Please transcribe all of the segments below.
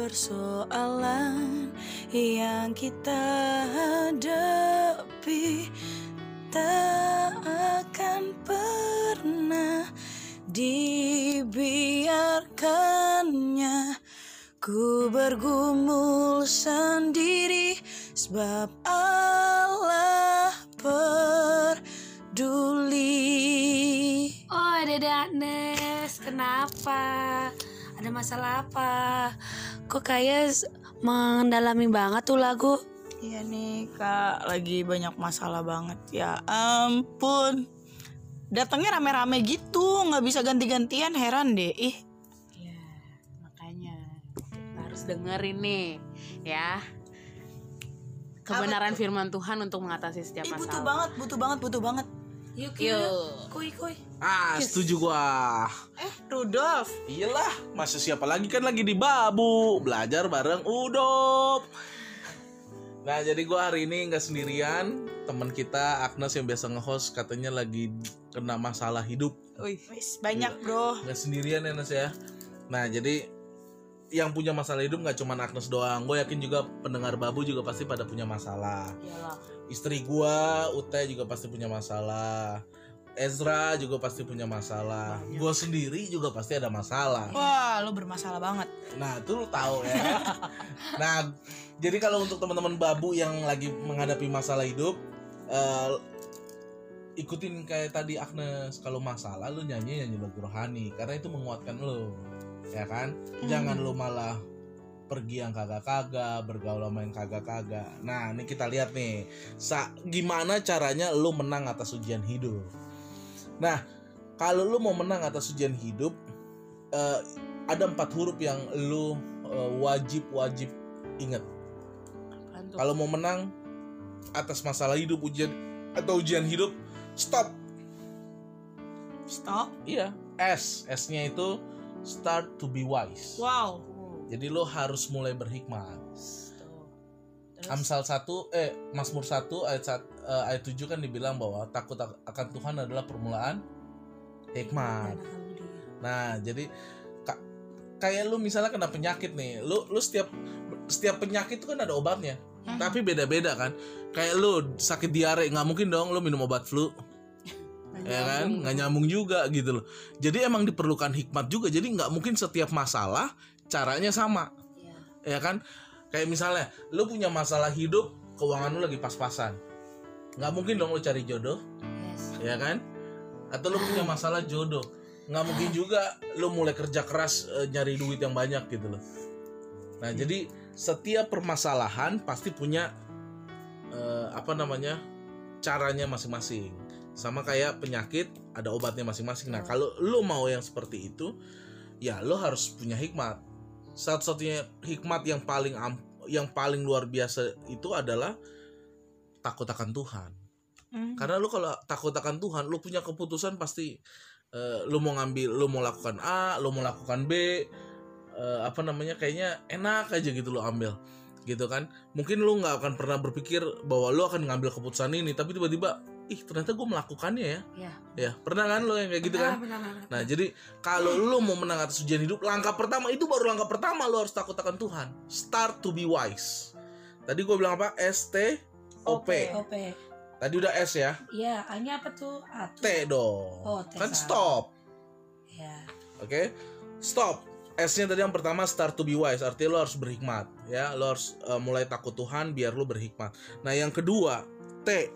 persoalan yang kita hadapi tak akan pernah dibiarkannya ku bergumul sendiri sebab Allah peduli Oh, Dede Agnes, kenapa? Ada masalah apa? Kok kayak mendalami banget tuh lagu? Iya nih kak. Lagi banyak masalah banget. Ya ampun. Datangnya rame-rame gitu. Nggak bisa ganti-gantian. Heran deh. Ih. Ya, makanya. Kita harus dengerin nih, ya. Kebenaran firman Tuhan untuk mengatasi setiap Ih, butuh masalah. banget butuh banget butuh banget. Yuk, Yuk. Kuy, kuy. Ah, setuju gua. Eh Rudolf Iyalah, masa siapa lagi kan lagi di Babu belajar bareng Udop. Nah, jadi gua hari ini nggak sendirian. Teman kita Agnes yang biasa nge-host katanya lagi kena masalah hidup. Wih banyak bro Nggak sendirian ya Nes ya. Nah, jadi yang punya masalah hidup nggak cuma Agnes doang. Gue yakin juga pendengar Babu juga pasti pada punya masalah. Iyalah. Istri gua, Ute juga pasti punya masalah. Ezra juga pasti punya masalah. Gue sendiri juga pasti ada masalah. Wah lo bermasalah banget Nah, itu lu tahu ya. nah, jadi kalau untuk teman-teman babu yang lagi menghadapi masalah hidup, eh, ikutin kayak tadi Agnes. Kalau masalah lu nyanyi nyanyi lagu rohani karena itu menguatkan lu. Ya kan? Jangan lu malah pergi yang kagak-kagak, bergaul sama yang kagak-kagak. Nah, ini kita lihat nih, sa gimana caranya lu menang atas ujian hidup. Nah, kalau lu mau menang atas ujian hidup, eh, ada empat huruf yang lu eh, wajib wajib ingat. Kalau mau menang atas masalah hidup ujian atau ujian hidup, stop. Stop Iya, S. S-nya itu start to be wise. Wow Jadi lo harus mulai berhikmat. Tuh. Amsal 1 eh Mazmur 1 ayat sat- eh, ayat 7 kan dibilang bahwa takut ak- akan Tuhan adalah permulaan hikmat. Nah, jadi ka- kayak lu misalnya kena penyakit nih, lu lu setiap setiap penyakit itu kan ada obatnya. Tapi beda-beda kan. Kayak lu sakit diare nggak mungkin dong lu minum obat flu. ya kan nggak nyambung juga gitu loh jadi emang diperlukan hikmat juga jadi nggak mungkin setiap masalah caranya sama ya kan kayak misalnya lu punya masalah hidup keuangan lu lagi pas-pasan. Nggak mungkin dong lu cari jodoh Yes. ya kan? Atau lu punya masalah jodoh. Nggak mungkin juga lu mulai kerja keras eh, nyari duit yang banyak gitu loh. Nah jadi setiap permasalahan pasti punya eh, apa namanya caranya masing-masing. Sama kayak penyakit ada obatnya masing-masing. Nah kalau lu mau yang seperti itu ya lu harus punya hikmat satu-satunya hikmat yang paling yang paling luar biasa itu adalah takut akan Tuhan Hmm. karena lu kalau takut akan Tuhan, lu punya keputusan pasti eh, lu mau ngambil, lu mau lakukan A, lu mau lakukan B, eh, apa namanya kayaknya enak aja gitu lu ambil, gitu kan? Mungkin lu nggak akan pernah berpikir bahwa lu akan ngambil keputusan ini, tapi tiba-tiba, ih ternyata gue melakukannya ya, Iya. ya pernah kan lo yang kayak gitu kan? Nah jadi kalau lu mau menang atas ujian hidup, langkah pertama itu baru langkah pertama lu harus takut akan Tuhan. Start to be wise. Tadi gue bilang apa? S T O P. OP. Tadi udah S ya. Iya, A-nya apa tuh? A tuh. T dong. Oh, T kan stop. Iya. Oke. Stop. S-nya tadi yang pertama start to be wise, artinya lo harus berhikmat, ya. Lo harus uh, mulai takut Tuhan biar lo berhikmat. Nah, yang kedua, T.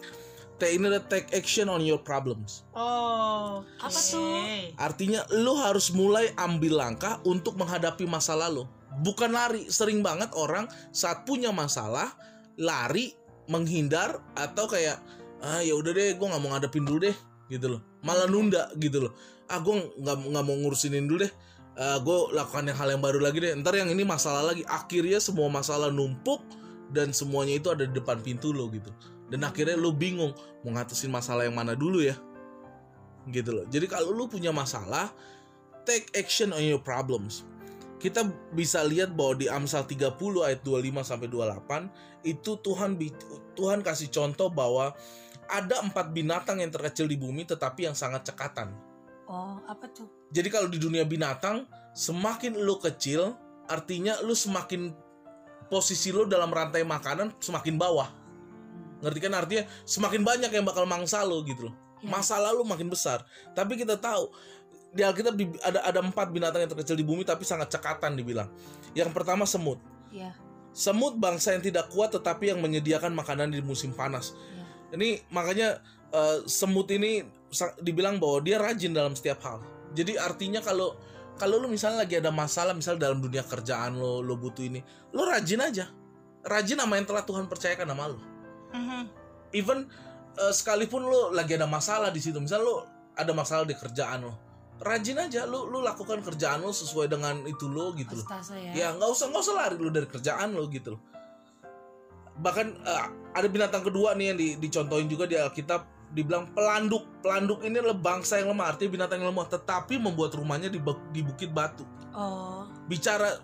T ini adalah take action on your problems. Oh Apa oke. tuh? Artinya lo harus mulai ambil langkah untuk menghadapi masalah lo. Bukan lari. Sering banget orang saat punya masalah lari, menghindar atau kayak ah ya udah deh, gue nggak mau ngadepin dulu deh, gitu loh. Malah nunda gitu loh. Ah gue nggak nggak mau ngurusinin dulu deh. gue lakukan yang hal yang baru lagi deh. Ntar yang ini masalah lagi. Akhirnya semua masalah numpuk dan semuanya itu ada di depan pintu lo gitu. Dan akhirnya lo bingung mau ngatasin masalah yang mana dulu ya gitu loh. Jadi kalau lu punya masalah, take action on your problems. Kita bisa lihat bahwa di Amsal 30 ayat 25 sampai 28 itu Tuhan Tuhan kasih contoh bahwa ada empat binatang yang terkecil di bumi tetapi yang sangat cekatan. Oh, apa tuh? Jadi kalau di dunia binatang semakin lu kecil artinya lu semakin posisi lu dalam rantai makanan semakin bawah ngerti kan? Artinya semakin banyak yang bakal mangsa lu gitu loh. Ya. masalah lu makin besar. Tapi kita tahu di Alkitab di- ada ada empat binatang yang terkecil di bumi tapi sangat cekatan dibilang. Yang pertama semut. Iya. semut bangsa yang tidak kuat tetapi yang menyediakan makanan di musim panas. Iya. ini makanya eh, semut ini dibilang bahwa dia rajin dalam setiap hal. Jadi artinya kalau kalau lu misalnya lagi ada masalah misal dalam dunia kerjaan lo lo butuh ini lo rajin aja. Rajin sama yang telah Tuhan percayakan sama lo Mhm. even eh, sekalipun lo lagi ada masalah di situ misal lo ada masalah di kerjaan lo rajin aja lo lo lakukan kerjaan lo sesuai dengan itu lo gitu loh ya. ya nggak usah nggak usah lari lo dari kerjaan lo gitu loh bahkan eh, ada binatang kedua nih yang di- dicontohin juga di Alkitab dibilang pelanduk pelanduk ini adalah bangsa yang lemah artinya binatang yang lemah tetapi membuat rumahnya di, di bukit batu Oh. bicara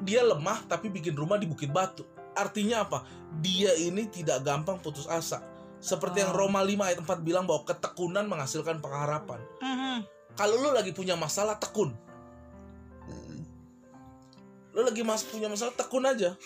dia lemah tapi bikin rumah di bukit batu artinya apa? Dia ini tidak gampang putus asa. Seperti yang Oh. Roma 5 ayat 4 bilang bahwa ketekunan menghasilkan pengharapan. Mhm. kalau lu lagi punya masalah tekun. Lu lagi mas punya masalah tekun aja.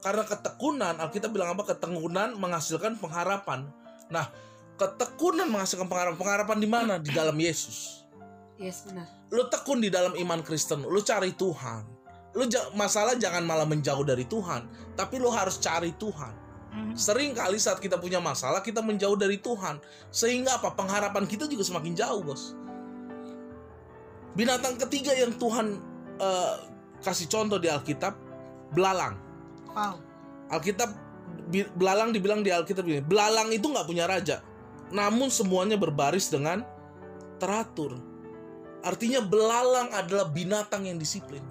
Karena ketekunan Alkitab bilang apa? Ketekunan menghasilkan pengharapan. Nah ketekunan menghasilkan pengharapan. Pengharapan di mana? Di dalam Yesus. Yes, benar. lu tekun di dalam iman Kristen. Lu cari Tuhan lu masalah jangan malah menjauh dari Tuhan tapi lu harus cari Tuhan. Mhm. sering kali saat kita punya masalah kita menjauh dari Tuhan. Sehingga apa? Pengharapan kita juga semakin jauh bos. Binatang ketiga yang Tuhan eh, kasih contoh di Alkitab belalang. Wow. Alkitab belalang dibilang di Alkitab ini belalang itu nggak punya raja namun semuanya berbaris dengan teratur. Artinya belalang adalah binatang yang disiplin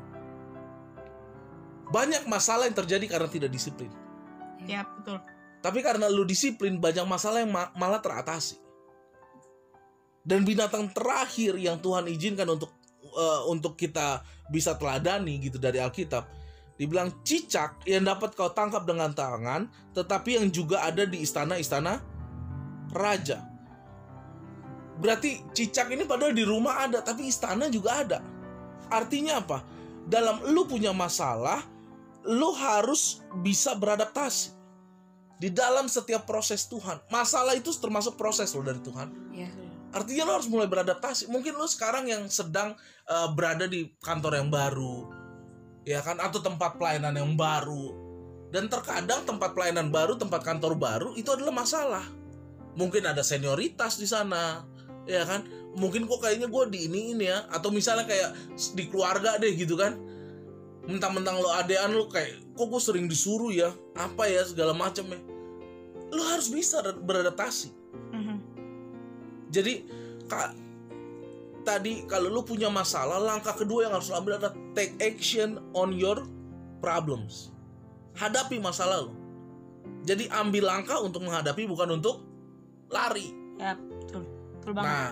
banyak masalah yang terjadi karena tidak disiplin Ya betul. tapi karena lu disiplin banyak masalah yang ma- malah teratasi. Dan binatang terakhir yang Tuhan izinkan untuk eh, untuk kita bisa teladani gitu dari Alkitab dibilang cicak yang dapat kau tangkap dengan tangan tetapi yang juga ada di istana-istana raja. Berarti cicak ini padahal di rumah ada tapi istana juga ada. Artinya apa? Dalam lu punya masalah, lu harus bisa beradaptasi di dalam setiap proses Tuhan. Masalah itu termasuk proses lo dari Tuhan. Ya. Artinya lo harus mulai beradaptasi. Mungkin lo sekarang yang sedang eh, berada di kantor yang baru, ya kan, atau tempat pelayanan yang baru. Dan terkadang tempat pelayanan baru, tempat kantor baru itu adalah masalah. Mungkin ada senioritas di sana, ya kan. Mungkin kok kayaknya gue di ini ini ya, atau misalnya kayak di keluarga deh gitu kan. Mentang-mentang lo adean lo kayak kok gue sering disuruh ya, apa ya segala macam ya. Lo harus bisa beradaptasi. Mhm. Jadi kak tadi kalau lu punya masalah, langkah kedua yang harus lo ambil adalah take action on your problems. Hadapi masalah lo. Jadi ambil langkah untuk menghadapi bukan untuk lari. Ya betul. Betul banget. Nah,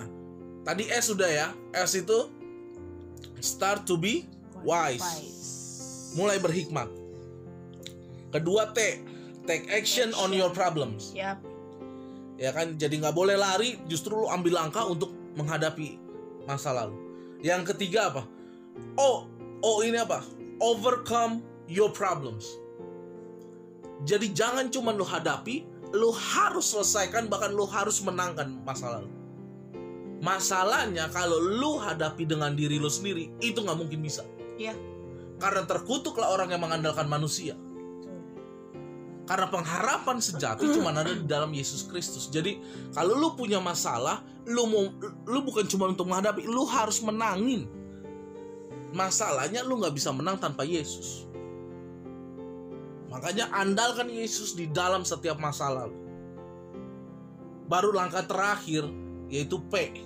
tadi S sudah ya. S itu start to be wise. Mulai berhikmat. Kedua T, take action on your problems. Ya. ya kan jadi nggak boleh lari justru lu ambil langkah untuk menghadapi masa lalu yang ketiga apa oh oh ini apa overcome your problems jadi jangan cuma lu hadapi lu harus selesaikan bahkan lu harus menangkan masa lalu masalahnya kalau lu hadapi dengan diri lu sendiri itu nggak mungkin bisa Iya. Karena terkutuklah orang yang mengandalkan manusia karena pengharapan sejati cuma ada di dalam Yesus Kristus. Jadi kalau lu punya masalah, lu mau lu bukan cuma untuk menghadapi, lu harus menangin. Masalahnya lu nggak bisa menang tanpa Yesus. Makanya andalkan Yesus di dalam setiap masalah lu. Baru langkah terakhir yaitu P.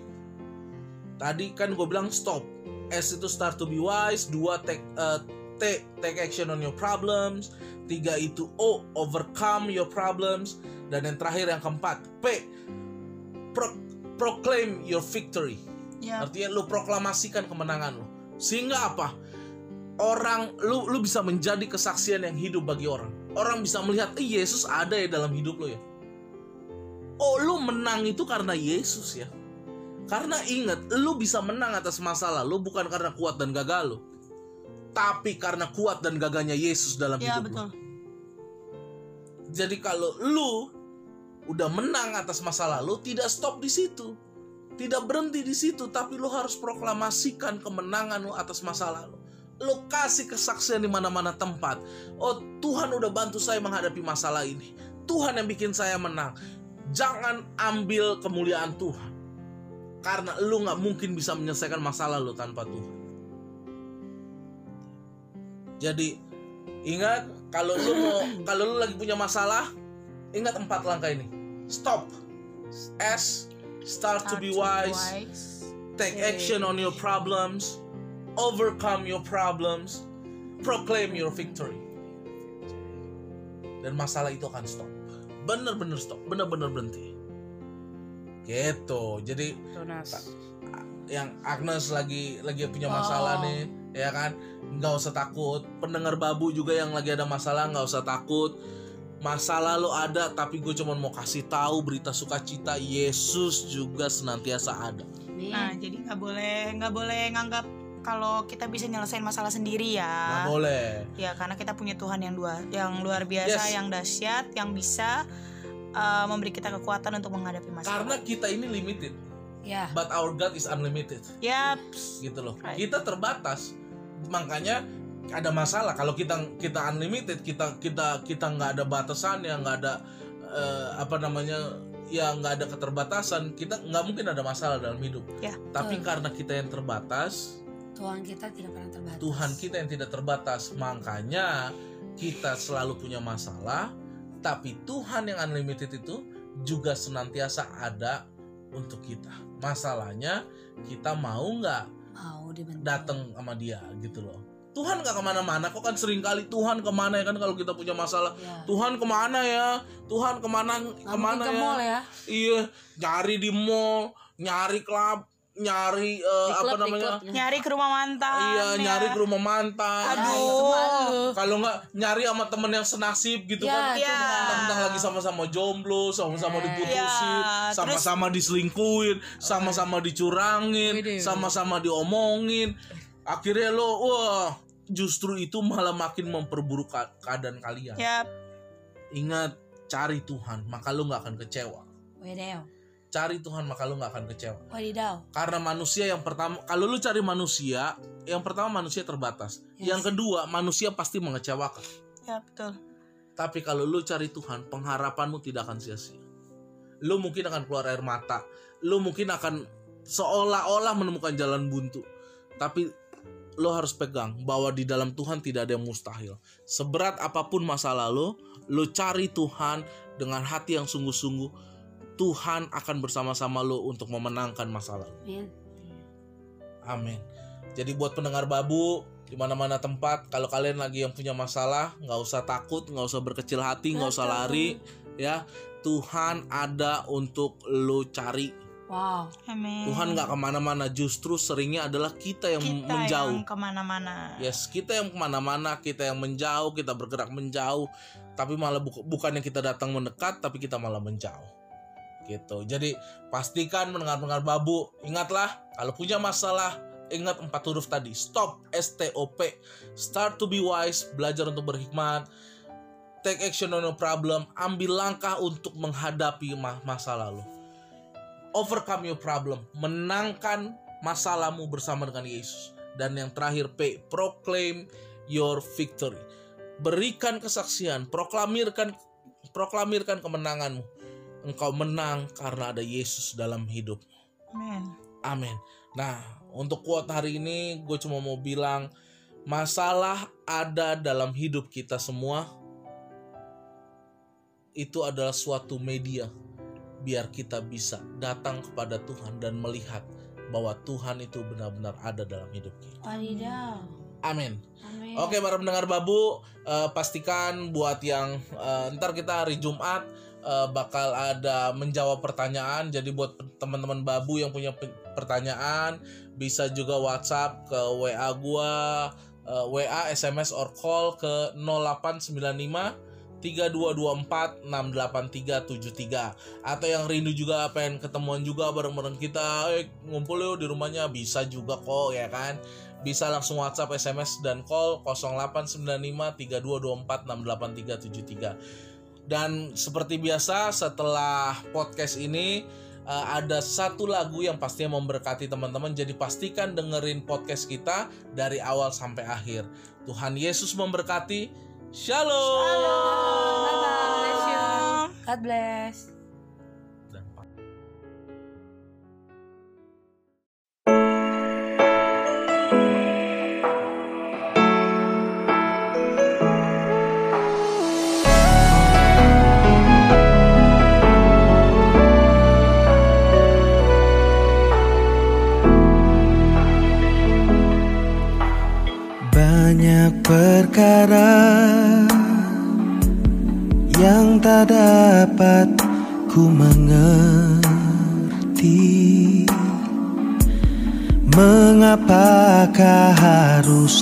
Tadi kan gue bilang stop. S itu start to be wise, dua take eh, T take action on your problems, tiga itu O overcome your problems, dan yang terakhir yang keempat P pro- proclaim your victory. Ya. Artinya lu proklamasikan kemenangan lu. Sehingga apa? Orang lu lu bisa menjadi kesaksian yang hidup bagi orang. Orang bisa melihat, "Eh, Yesus ada ya dalam hidup lu ya." Oh, lu menang itu karena Yesus ya. Karena ingat, lu bisa menang atas masalah lu bukan karena kuat dan gagah lu. Tapi karena kuat dan gagahnya Yesus dalam Ya hidup lu. betul. Jadi kalau lu udah menang atas masa lalu, tidak stop di situ. Tidak berhenti di situ, tapi lu harus proklamasikan kemenangan lu atas masa lalu. Lu kasih kesaksian di mana-mana tempat. Oh, Tuhan udah bantu saya menghadapi masalah ini. Tuhan yang bikin saya menang. Jangan ambil kemuliaan Tuhan. Karena lu nggak mungkin bisa menyelesaikan masalah lu tanpa Tuhan. Jadi ingat kalau lu mau kalau lu lagi punya masalah, ingat empat langkah ini. Stop. S. Start to be wise. Take action on your problems. Overcome your problems. Proclaim your victory. Dan masalah itu akan stop. Bener-bener stop. Bener-bener berhenti. Gitu. Jadi Tunas. yang Agnes lagi lagi punya masalah Oh. nih ya kan nggak usah takut pendengar babu juga yang lagi ada masalah nggak usah takut masalah lo ada tapi gue cuma mau kasih tahu berita sukacita Yesus juga senantiasa ada. Nah, jadi nggak boleh nggak boleh nganggap kalau kita bisa nyelesain masalah sendiri nggak ya. boleh Ya, karena kita punya Tuhan yang dua, yang luar biasa, Yes. yang dahsyat, yang bisa uh, memberi kita kekuatan untuk menghadapi masalah. karena kita ini limited ya. but our God is unlimited Yap. gitu loh Right. kita terbatas makanya ada masalah kalau kita kita unlimited kita kita kita nggak ada batasannya nggak ada eh, apa namanya ya nggak ada keterbatasan kita nggak mungkin ada masalah dalam hidup Ya, tapi betul. karena kita yang terbatas Tuhan kita tidak pernah terbatas. Tuhan kita yang tidak terbatas makanya kita selalu punya masalah tapi Tuhan yang unlimited itu juga senantiasa ada untuk kita. Masalahnya kita mau nggak datang sama dia gitu loh. Tuhan nggak ke mana-mana kok kan sering kali Tuhan ke mana ya kan kalau kita punya masalah. Ya. Tuhan ke mana ya? Tuhan ke mana ke mana ke ya? mall ya. iya nyari di mall nyari klub nyari eh, Di apa namanya. Nyari ke rumah mantan. iya ya. nyari ke rumah mantan Aduh. malu. kalau nggak nyari sama temen yang senasib gitu Ya, kan itu Ya. tentang lagi sama-sama jomblo, sama-sama Eh. diputusin, Ya, sama-sama diselingkuhin, sama-sama dicurangin, sama-sama diomongin. Akhirnya lo, wah, justru itu malah makin memperburuk keadaan kalian. Yap. Ingat, cari Tuhan, maka lo nggak akan kecewa. Wadidaw. Cari Tuhan, maka lo nggak akan kecewa. Wadidaw. Karena manusia yang pertama, kalau lu cari manusia, yang pertama manusia terbatas. Yes. Yang kedua, manusia pasti mengecewakan. Ya, betul. Tapi kalau lu cari Tuhan, pengharapanmu tidak akan sia-sia. Lu mungkin akan keluar air mata. Lu mungkin akan seolah-olah menemukan jalan buntu. Tapi lo harus pegang bahwa di dalam Tuhan tidak ada yang mustahil. Seberat apa pun masa lalu, lo cari Tuhan dengan hati yang sungguh-sungguh. Tuhan akan bersama-sama lo untuk memenangkan masa lalu. Amin. Amin. Jadi buat pendengar babu di mana-mana tempat, kalau kalian lagi yang punya masalah, nggak usah takut, nggak usah berkecil hati, nggak usah lari, ya. Tuhan ada untuk lo cari. Wow. Amin. Tuhan nggak ke mana-mana, justru seringnya adalah kita yang kita menjauh. yang ke mana-mana. Yes, kita yang ke mana-mana, kita yang menjauh, kita bergerak menjauh, tapi malah bu- bukan yang kita datang mendekat, tapi kita malah menjauh. Gitu. Jadi pastikan mendengar-dengar babu, ingatlah kalau punya masalah, ingat empat huruf tadi. Stop, S T O P. Start to be wise, belajar untuk berhikmat. Take action on your problem, ambil langkah untuk menghadapi ma- masa lalu. Overcome your problem, menangkan masalahmu bersama dengan Yesus. Dan yang terakhir P, proclaim your victory. Berikan kesaksian, proklamirkan proklamirkan kemenanganmu. Engkau menang karena ada Yesus dalam hidup. Amin. Amin. Nah, untuk quote hari ini gue cuma mau bilang masalah ada dalam hidup kita semua. Itu adalah suatu media biar kita bisa datang kepada Tuhan dan melihat bahwa Tuhan itu benar-benar ada dalam hidup kita. Wadidaw. Amin. Amin. Oke para pendengar babu eh, pastikan buat yang eh, ntar kita hari Jumat eh, bakal ada menjawab pertanyaan. Jadi buat teman-teman babu yang punya pe- pertanyaan bisa juga WhatsApp ke WA gua eh, WA SMS or call ke 0895 3224 68373 atau yang rindu juga pengen ketemuan juga bareng-bareng kita eh, ngumpul yuk di rumahnya. Bisa juga kok ya kan? Bisa langsung WhatsApp, SMS dan call 0895 3224 68373 dan seperti biasa setelah podcast ini eh, ada satu lagu yang pastinya memberkati teman-teman. Jadi pastikan dengerin podcast kita dari awal sampai akhir. Tuhan Yesus memberkati. Shalom, Bye-bye. God bless. Dan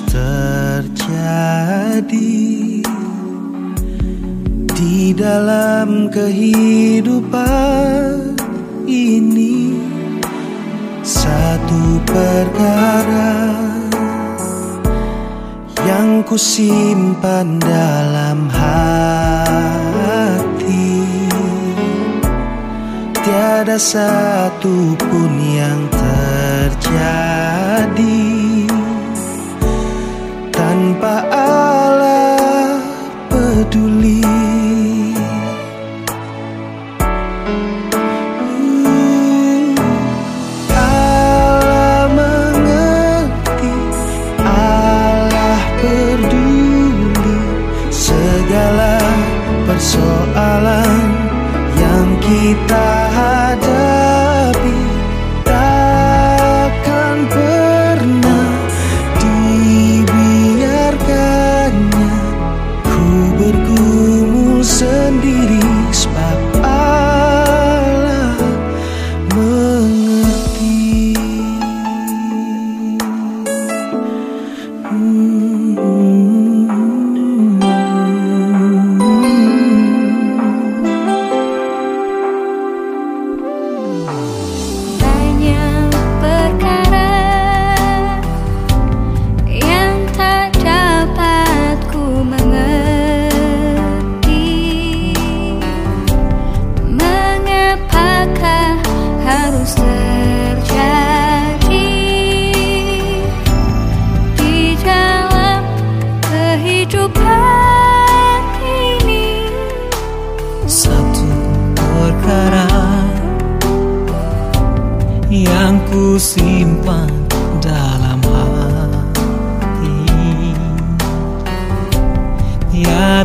terjadi Di dalam kehidupan ini. Satu perkara yang ku simpan dalam hati. Tiada satu pun yang terjadi Tanpa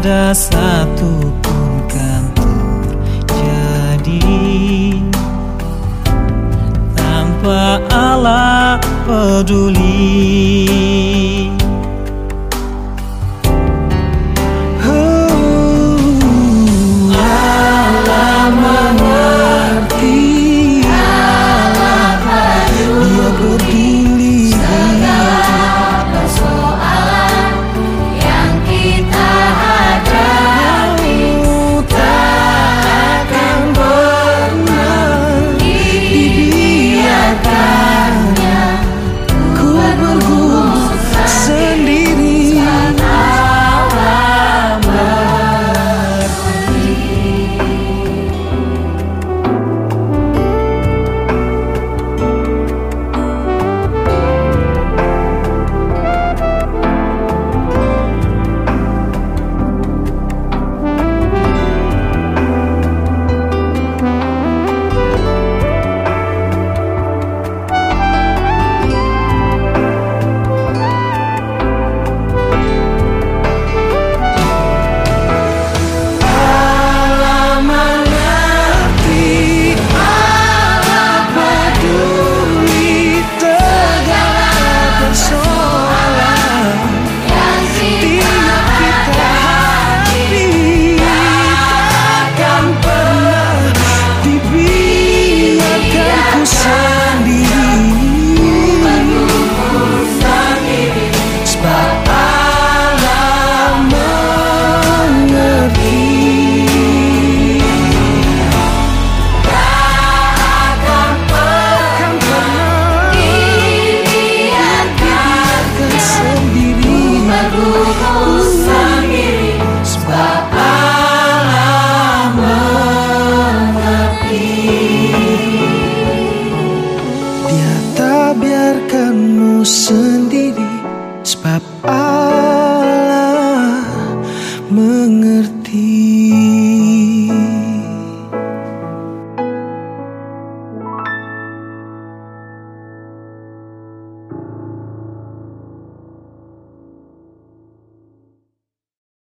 Tiada satu pun kan terjadi Tanpa Allah peduli